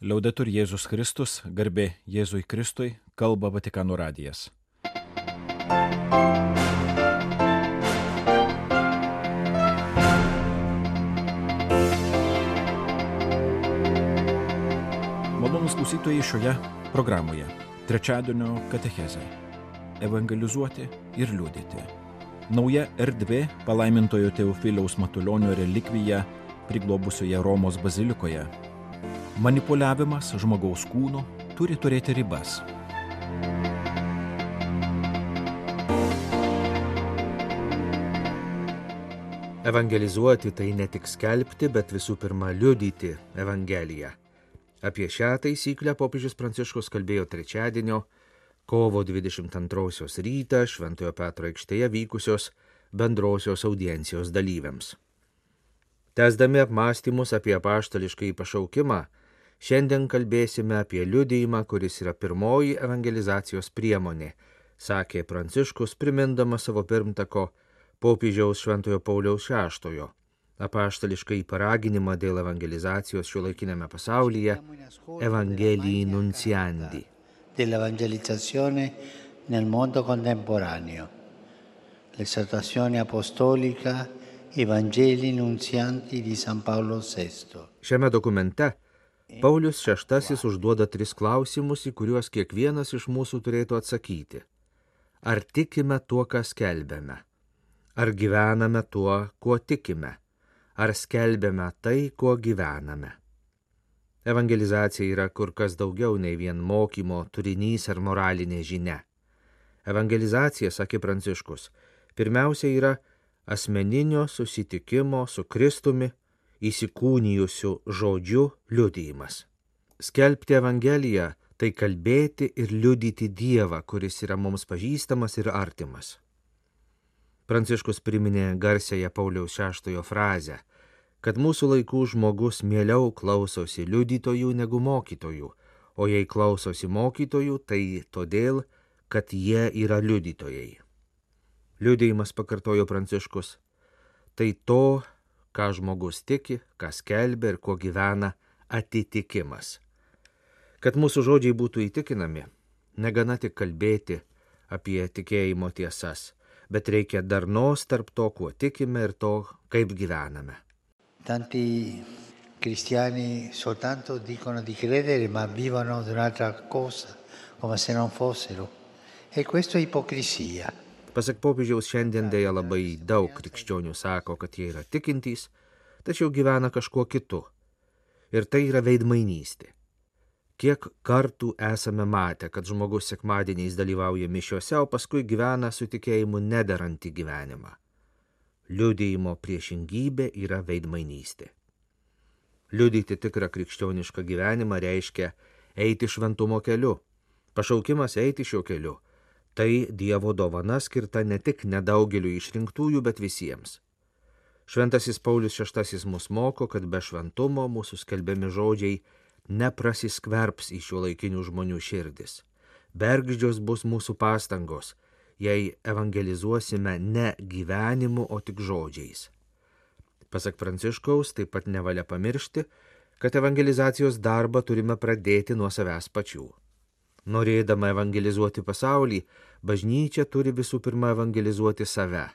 Liaudetur Jėzus Kristus, garbė Jėzui Kristui, kalba Vatikano radijas. Malonus klausytojai šioje programoje. Trečiadienio katechezė. Evangelizuoti ir liūdėti. Nauja erdvė palaimintojo Teofiliaus Matulionio relikvija priglobusioje Romos bazilikoje manipuliavimas žmogaus kūnu turi turėti ribas. Evangelizuoti tai ne tik skelbti, bet visų pirma liudyti Evangeliją. Apie šią taisyklę popiežius Pranciškus kalbėjo trečiadienio, kovo 22 rytą Šventojo Petro aikštėje vykusios bendrosios audiencijos dalyviams. Tesdami apmąstymus apie paštališkai pašaukimą, Šiandien kalbėsime apie liudijimą, kuris yra pirmoji evangelizacijos priemonė, sakė Pranciškus, primindamas savo pirmtako popiežiaus Šventojo Pauliaus VI apaštališkai paraginimą dėl evangelizacijos šiuolaikinėme pasaulyje Evangelijai nunciandi. Nel mondo contemporaneo. L'esortazione apostolica Evangeli nunzianti di San Paolo VI. Šiame dokumente Paulius VI užduoda tris klausimus, į kuriuos kiekvienas iš mūsų turėtų atsakyti. Ar tikime tuo, ką skelbėme? Ar gyvename tuo, kuo tikime? Ar skelbėme tai, kuo gyvename? Evangelizacija yra kur kas daugiau nei vien mokymo turinys ar moralinė žinia. Evangelizacija, sakė Pranciškus, pirmiausia yra asmeninio susitikimo su Kristumi įsikūnijusių žodžių liudijimas. Skelbti Evangeliją tai kalbėti ir liudyti Dievą, kuris yra mums pažįstamas ir artimas. Pranciškus priminė garsėje Pauliaus šeštojo frazę, kad mūsų laikų žmogus mieliau klausosi liudytojų negu mokytojų, o jei klausosi mokytojų, tai todėl, kad jie yra liudytojai. Liudėjimas, pakartojo Pranciškus, tai to, ką žmogus tiki, ką skelbia ir kuo gyvena atitikimas. Kad mūsų žodžiai būtų įtikinami, negana tik kalbėti apie tikėjimo tiesas, bet reikia darnos tarp to, kuo tikime ir to, kaip gyvename. Tanti cristiani soltanto dicono di credere ma vivono di un'altra cosa, come se non fossero. E questo è ipocrisia. Pasak popiežiaus šiandien dėja labai daug krikščionių sako, kad jie yra tikintys, tačiau gyvena kažkuo kitu. Ir tai yra veidmainystė. Kiek kartų esame matę, kad žmogus sekmadieniais dalyvauja mišiuose, o paskui gyvena su tikėjimu nederantį gyvenimą. Liudėjimo priešingybė yra veidmainystė. Liudyti tikrą krikščionišką gyvenimą reiškia eiti šventumo keliu. Pašaukimas eiti šiuo keliu Tai Dievo dovana skirta ne tik nedaugeliu išrinktųjų, bet visiems. Šventasis Paulius VI mus moko, kad be šventumo mūsų skelbiami žodžiai neprasiskverps į šio laikinių žmonių širdis. Bergždžios bus mūsų pastangos, jei evangelizuosime ne gyvenimu, o tik žodžiais. Pasak Pranciškaus, taip pat nevalia pamiršti, kad evangelizacijos darbą turime pradėti nuo savęs pačių. Norėdama evangelizuoti pasaulį, bažnyčia turi visų pirma evangelizuoti save,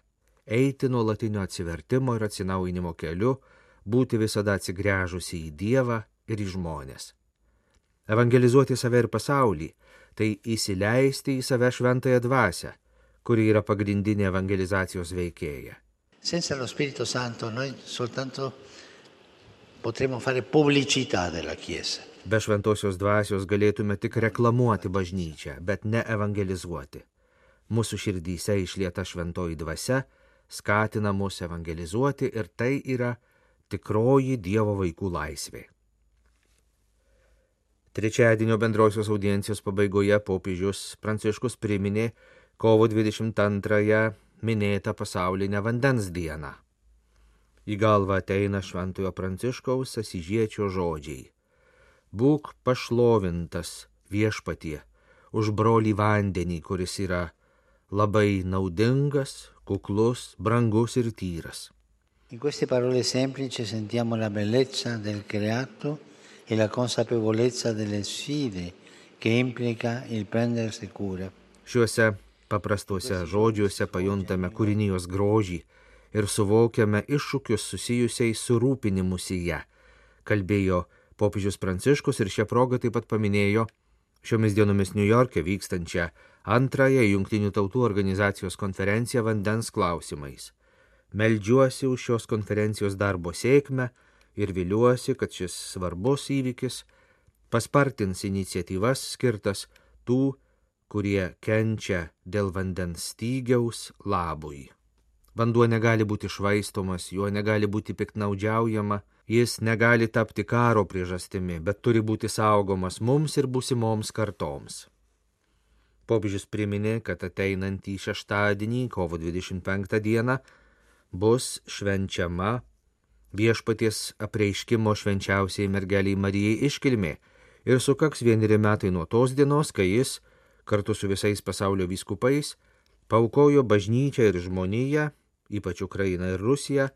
eiti nuolatinio atsivertimo ir atsinaujinimo keliu, būti visada atsigręžusi į Dievą ir į žmonės. Evangelizuoti save ir pasaulį - tai įsileisti į save šventąją dvasę, kuri yra pagrindinė evangelizacijos veikėja. Senza lo Spirito Santo noi soltanto potremo fare pubblicità della Chiesa. Be šventosios dvasios galėtume tik reklamuoti bažnyčią, bet ne evangelizuoti. Mūsų širdyse išlieta šventoji dvasia, skatina mus evangelizuoti ir tai yra tikroji Dievo vaikų laisvė. Trečiadienio bendrosios audiencijos pabaigoje popiežius Pranciškus priminė kovo 22-ąją minėtą pasaulinę vandens dieną. Į galvą ateina šventojo Pranciškaus asižiečio žodžiai būk pašlovintas viešpatie už brolį vandenį, kuris yra labai naudingas, kuklus, brangus ir tyras. In queste parole semplici sentiamo la bellezza del creato e la consapevolezza delle sfide che implica il prendersi cura. Šiuose paprastuose žodžiuose pajuntame kūrinijos grožį ir suvokiame iššūkius susijusiais su rūpinimusi ją, kalbėjo popiežius Pranciškus ir šią progą taip pat paminėjo šiomis dienomis New York'e vykstančią antrąją Junktinių tautų organizacijos konferenciją vandens klausimais. Meldžiuosi už šios konferencijos darbo sėkmę ir viliuosi, kad šis svarbus įvykis paspartins iniciatyvas skirtas tų, kurie kenčia dėl vandens stygiaus labui. Vanduo negali būti švaistomas, juo negali būti piknaudžiaujama, jis negali tapti karo priežastimi, bet turi būti saugomas mums ir busimoms kartoms. Popiežius priminė, kad ateinantį šeštadienį, kovo 25 dieną, bus švenčiama viešpaties apreiškimo švenčiausiai mergeliai Marijai iškilmė ir sukaks vieneri metai nuo tos dienos, kai jis, kartu su visais pasaulio vyskupais, paukojo bažnyčią ir žmoniją, ypač Ukrainą ir Rusiją,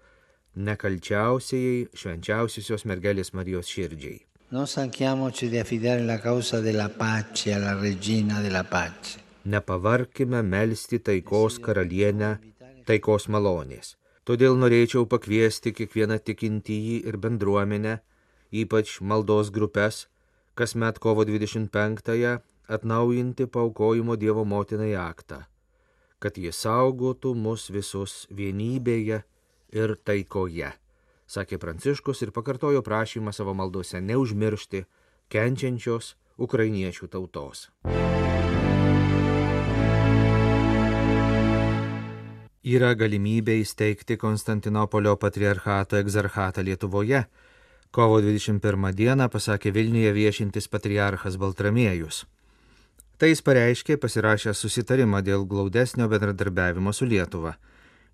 nekalčiausiai švenčiausiosios mergelės Marijos širdžiai. Non stanchiamoci di affidare la causa della pace alla regina della pace. Nepavarkime melstį taikos karalienę, taikos malonės. Todėl norėčiau pakviesti kiekvieną tikintįjį ir bendruomenę, ypač maldos grupės, kasmet kovo 25-ąją atnaujinti paukojimo Dievo motinai aktą, kad jis saugotų mus visus vienybėje ir taikoje, sakė Pranciškus ir pakartojo prašymą savo maldose neužmiršti kenčiančios ukrainiečių tautos. Yra galimybė įsteigti Konstantinopolio patriarchato egzarchatą Lietuvoje. Kovo 21 dieną pasakė Vilniuje viešintis patriarchas Baltramiejus. Tai jis pareiškė pasirašęs susitarimą dėl glaudesnio bendradarbiavimo su Lietuva.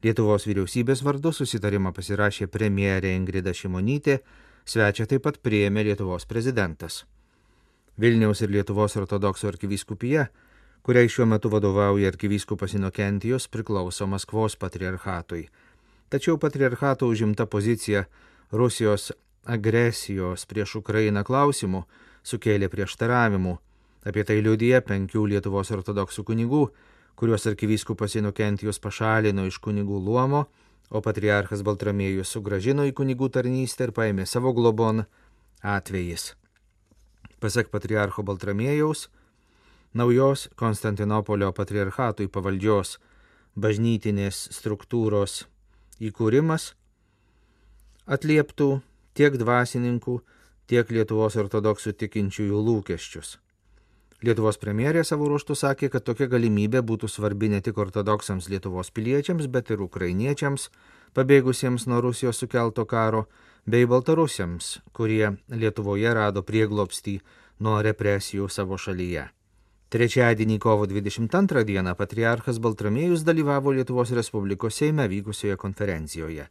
Lietuvos vyriausybės vardu susitarimą pasirašė premjerė Ingrida Šimonytė, svečia taip pat prieėmė Lietuvos prezidentas. Vilniaus ir Lietuvos ortodoksų arkivyskupija, kuriai šiuo metu vadovauja arkivyskupas Inokentijos, priklauso Maskvos patriarchatui. Tačiau patriarchato užimta pozicija Rusijos agresijos prieš Ukrainą klausimų sukėlė prieštaravimų. Apie tai liudija penkių Lietuvos ortodoksų kunigų, kuriuos arkivyskupas Inokentijos pašalino iš kunigų luomo, o patriarchas Baltramiejus sugražino į kunigų tarnystę ir paėmė savo globon atvejais. Pasak patriarcho Baltramiejaus, naujos Konstantinopolio patriarchatui pavaldžios bažnytinės struktūros įkūrimas atlieptų tiek dvasininkų, tiek Lietuvos ortodoksų tikinčiųjų lūkesčius. Lietuvos premjerė savo ruoštų sakė, kad tokia galimybė būtų svarbi ne tik ortodoksams Lietuvos piliečiams, bet ir ukrainiečiams, pabėgusiems nuo Rusijos sukelto karo, bei baltarusiams, kurie Lietuvoje rado prieglopstį nuo represijų savo šalyje. Trečiadienį kovo 22 dieną patriarchas Baltramiejus dalyvavo Lietuvos Respublikos Seime vykusioje konferencijoje.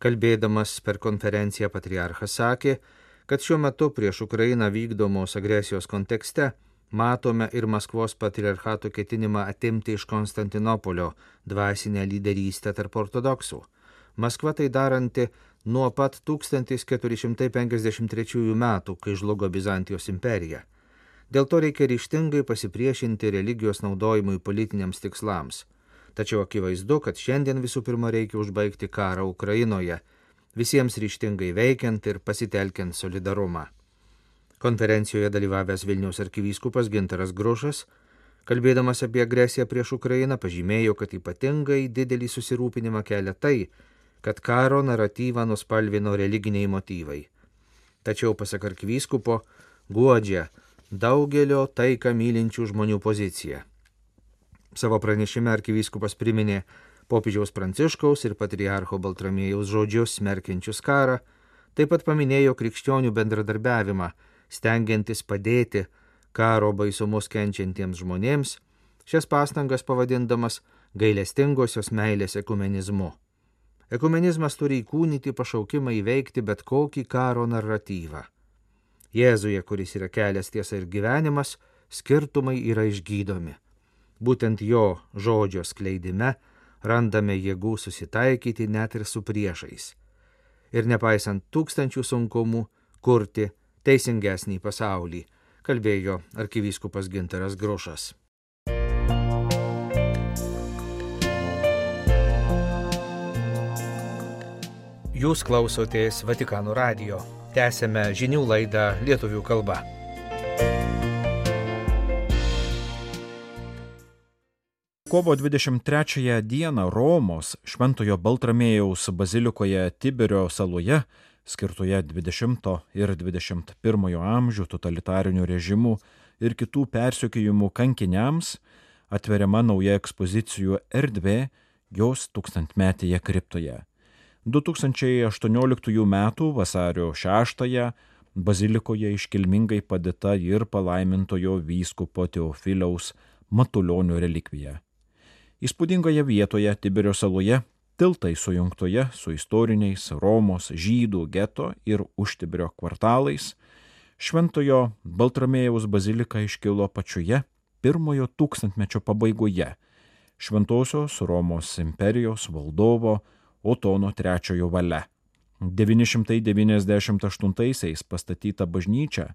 Kalbėdamas per konferenciją patriarchas sakė, kad šiuo metu prieš Ukrainą vykdomos agresijos kontekste matome ir Maskvos patriarchato ketinimą atimti iš Konstantinopolio dvasinę lyderystę tarp ortodoksų. Maskva tai daranti nuo pat 1453 metų, kai žlugo Bizantijos imperija. Dėl to reikia ryštingai pasipriešinti religijos naudojimui politiniams tikslams. Tačiau akivaizdu, kad šiandien visų pirma reikia užbaigti karą Ukrainoje, visiems ryštingai veikiant ir pasitelkiant solidarumą. Konferencijoje dalyvavęs Vilniaus arkivyskupas Gintaras Grušas, kalbėdamas apie agresiją prieš Ukrainą, pažymėjo, kad ypatingai didelį susirūpinimą kelia tai, kad karo naratyvą nuspalvino religiniai motyvai. Tačiau, pasak arkivyskupo, guodžia daugelio taiką mylinčių žmonių poziciją. Savo pranešime arkivyskupas priminė popiežiaus Pranciškaus ir patriarcho Baltramėjaus žodžius smerkiančius karą, taip pat paminėjo krikščionių bendradarbiavimą, stengiantis padėti karo baisumus kenčiantiems žmonėms, šias pastangas pavadindamas gailestingosios meilės ekumenizmu. Ekumenizmas turi įkūnyti pašaukimą įveikti bet kokį karo naratyvą. Jėzuje, kuris yra kelias tiesa ir gyvenimas, skirtumai yra išgydomi. Būtent jo žodžio skleidime randame jėgų susitaikyti net ir su priešais. Ir nepaisant tūkstančių sunkumų, kurti teisingesnį pasaulį, kalbėjo arkivyskupas Ginteras Grušas. Jūs klausotės Vatikano radio. Tęsėme žinių laidą lietuvių kalba. Kovo 23 dieną Romos Šventojo Baltramėjaus bazilikoje Tiberio saloje, skirtoje 20 ir 21 amžių totalitarinių režimų ir kitų persiekėjimų kankiniams, atveriama nauja ekspozicijų erdvė jos tūkstantmetėje kriptoje. 2018 m. vasario 6 bazilikoje iškilmingai padėta ir palaimintojo vyskupo Teofiliaus Matulionio relikvija. Įspūdingoje vietoje Tiberio saloje, tiltai sujungtoje su istoriniais Romos žydų geto ir užtiberio kvartalais, Šventojo Baltramėjaus bazilika iškilo pačioje pirmojo tūkstantmečio pabaigoje Šventosios Romos imperijos valdovo Otono III valia. 998-aisiais pastatyta bažnyčia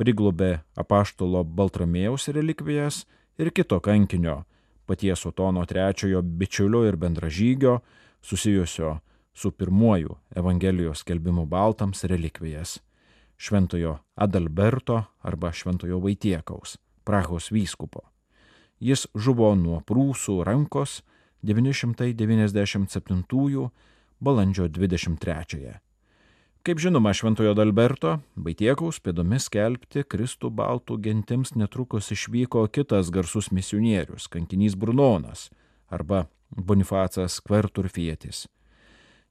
priglobė apaštalo Baltramėjaus relikvijas ir kito kankinio paties Otono trečiojo bičiulio ir bendražygio, susijusio su pirmuoju Evangelijos skelbimu baltams relikvijas - Šventojo Adalberto arba Šventojo Vaitiekaus, Prahos vyskupo. Jis žuvo nuo prūsų rankos 997 balandžio 23. Kaip žinoma, Šventojo Dalberto, Baitiekaus pėdomis skelbti Kristų baltų gentims netrukus išvyko kitas garsus misionierius, kankinys Brunonas arba Bonifacas Kverturfietis.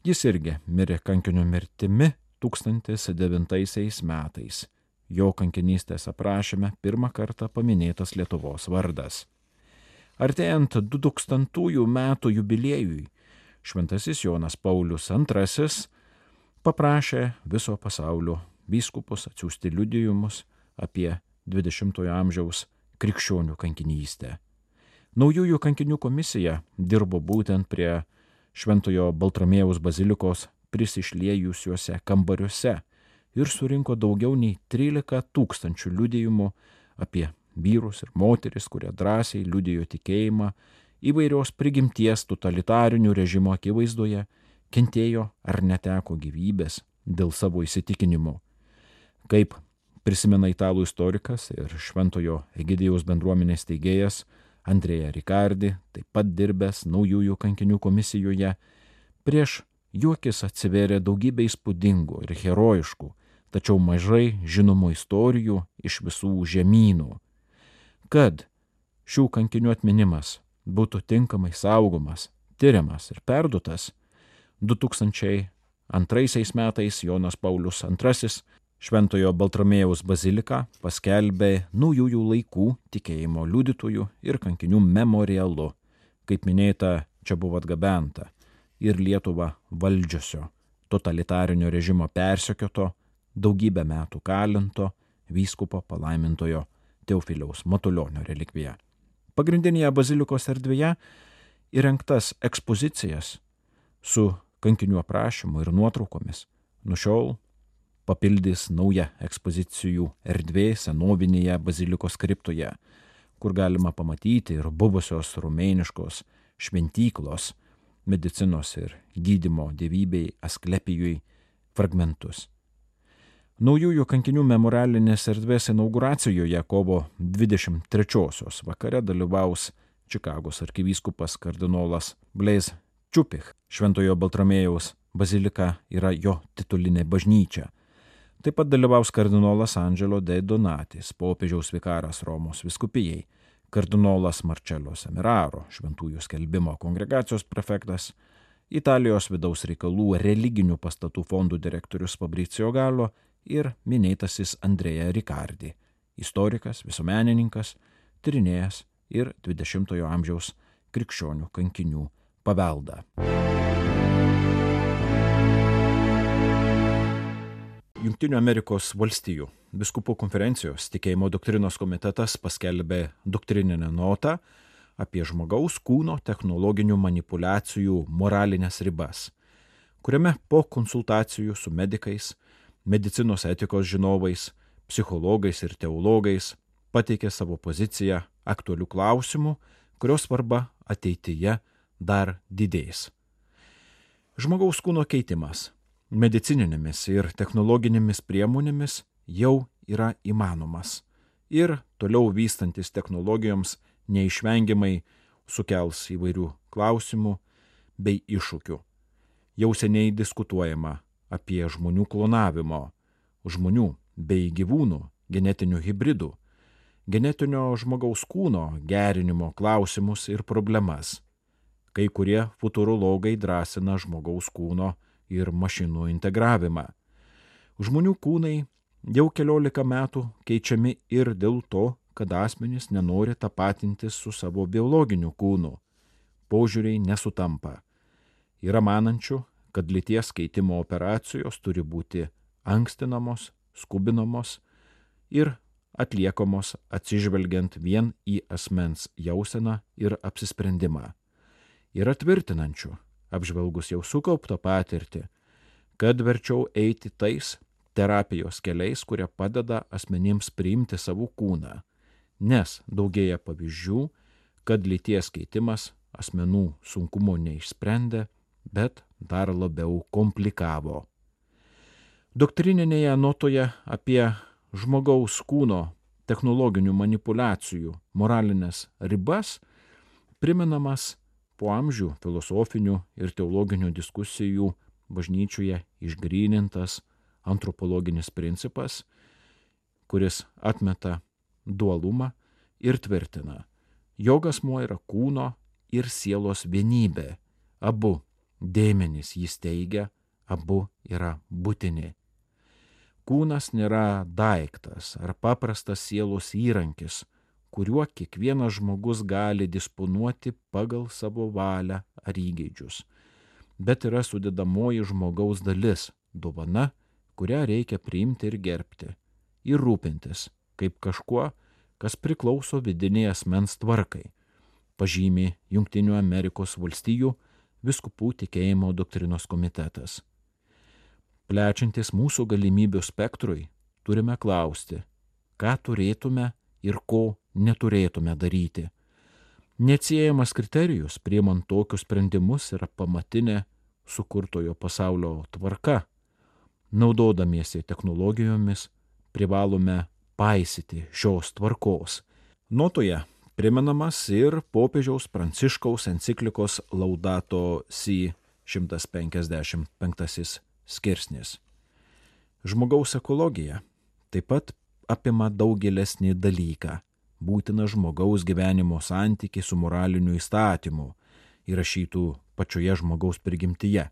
Jis irgi mirė kankinio mirtimi 1009 metais. Jo kankinystės aprašyme pirmą kartą paminėtas Lietuvos vardas. Artėjant 2000 metų jubiliejui, Šventasis Jonas Paulius II paprašė viso pasaulio vyskupus atsiųsti liudijimus apie 20-ojo amžiaus krikščionių kankinystę. Naujųjų kankinių komisija dirbo būtent prie Šventojo Baltramėjaus bazilikos prisišliejusiuose kambariuose ir surinko daugiau nei 13 tūkstančių liudijimų apie vyrus ir moteris, kurie drąsiai liudijo tikėjimą įvairios prigimties totalitarinių režimo akivaizdoje kentėjo ar neteko gyvybės dėl savo įsitikinimų. Kaip prisimena italų istorikas ir Šventojo Egidijaus bendruomenės teigėjas Andrėja Rikardi, taip pat dirbęs naujųjų kankinių komisijoje, prieš juokis atsiverė daugybė įspūdingų ir herojiškų, tačiau mažai žinomų istorijų iš visų žemynų. Kad šių kankinių atminimas būtų tinkamai saugomas, tyriamas ir perduotas, 2002 metais Jonas Paulius II Šventojo Baltramėjaus baziliką paskelbė naujųjų laikų tikėjimo liudytojų ir kankinių memorialu. Kaip minėta, čia buvo atgabenta ir Lietuva valdžiusio totalitarinio režimo persekioto, daugybę metų kalinto vyskupo palaimintojo Teofiliaus Matulionio relikvija. Pagrindinėje bazilikos erdvėje įrengtas ekspozicijas su kankinių aprašymų ir nuotraukomis. Nuo šiol papildys nauja ekspozicijų erdvė senovinėje bazilikos kriptoje, kur galima pamatyti ir buvusios rumėniškos šventyklos, medicinos ir gydimo dievybei Asklepijui fragmentus. Naujųjų kankinių memorialinės erdvės inauguracijoje kovo 23-osios vakare dalyvaus Čikagos arkivyskupas kardinolas Blaise Čiupich, Šventojo Baltramėjaus bazilika yra jo titulinė bažnyčia. Taip pat dalyvaus kardinolas Angelo de Donatis, popiežiaus vikaras Romos viskupijai, kardinolas Marcello Semiraro, šventųjų skelbimo kongregacijos prefektas, Italijos vidaus reikalų religinių pastatų fondų direktorius Fabricio Galo ir minėtasis Andrėja Rikardi, istorikas, visuomenininkas, tyrinėjas ir 20-ojo amžiaus krikščionių kankinių paveldą. Junktinių Amerikos valstijų biskupų konferencijos tikėjimo doktrinos komitetas paskelbė doktrininę notą apie žmogaus kūno technologinių manipulacijų moralinės ribas, kuriame po konsultacijų su medikais medicinos etikos žinovais, psichologais ir teologais, pateikė savo poziciją aktualių klausimų, kurios svarba ateityje dar didės. Žmogaus kūno keitimas medicininėmis ir technologinėmis priemonėmis jau yra įmanomas ir toliau vystantis technologijoms neišvengiamai sukels įvairių klausimų bei iššūkių. Jau seniai diskutuojama apie žmonių klonavimo, žmonių bei gyvūnų genetinių hybridų, genetinio žmogaus kūno gerinimo klausimus ir problemas. Kai kurie futurologai drąsina žmogaus kūno ir mašinų integravimą. Žmonių kūnai jau keliolika metų keičiami ir dėl to, kad asmenys nenori tapatintis su savo biologiniu kūnu. Požiūriai nesutampa. Yra manančių, kad lyties keitimo operacijos turi būti ankstinamos, skubinamos ir atliekamos atsižvelgiant vien į asmens jauseną ir apsisprendimą. Yra tvirtinančių, apžvelgus jau sukauptą patirtį, kad verčiau eiti tais terapijos keliais, kurie padeda asmenims priimti savo kūną, nes daugėja pavyzdžių, kad lyties keitimas asmenų sunkumo neišsprendė, bet dar labiau komplikavo. Doktrininėje notoje apie žmogaus kūno technologinių manipulacijų moralinės ribas priminamas po amžių filosofinių ir teologinių diskusijų bažnyčioje išgrynintas antropologinis principas, kuris atmeta dualumą ir tvirtina, jog asmuo yra kūno ir sielos vienybė, abu dėmenys jis teigia, abu yra būtini. Kūnas nėra daiktas ar paprastas sielos įrankis, kuriuo kiekvienas žmogus gali disponuoti pagal savo valią ar įgeidžius, bet yra sudėdamoji žmogaus dalis - dovana, kurią reikia priimti ir gerbti, ir rūpintis, kaip kažkuo, kas priklauso vidiniai asmens tvarkai, pažymi Junktinių Amerikos valstijų viskupų tikėjimo doktrinos komitetas. Plečiantis mūsų galimybių spektrui, turime klausti, ką turėtume ir ko neturėtume daryti. Neatsiejamas kriterijus priemant tokius sprendimus yra pamatinė sukurtojo pasaulio tvarka. Naudodamiesi technologijomis privalome paisyti šios tvarkos. Notoje primenamas ir popiežiaus Pranciškaus enciklikos Laudato Si 155 skirsnis. Žmogaus ekologija taip pat apima daug gilesnį dalyką - būtina žmogaus gyvenimo santykiai su moraliniu įstatymu, įrašytų pačioje žmogaus prigimtyje,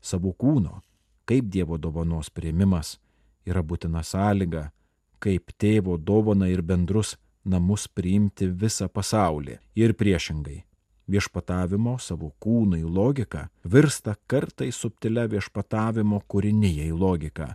savo kūno, kaip Dievo dovanos prieimimas yra būtina sąlyga, kaip tėvo dovana ir bendrus namus priimti visą pasaulį ir priešingai viešpatavimo savo kūnui logika virsta kartai subtilia viešpatavimo kūrinijai logika.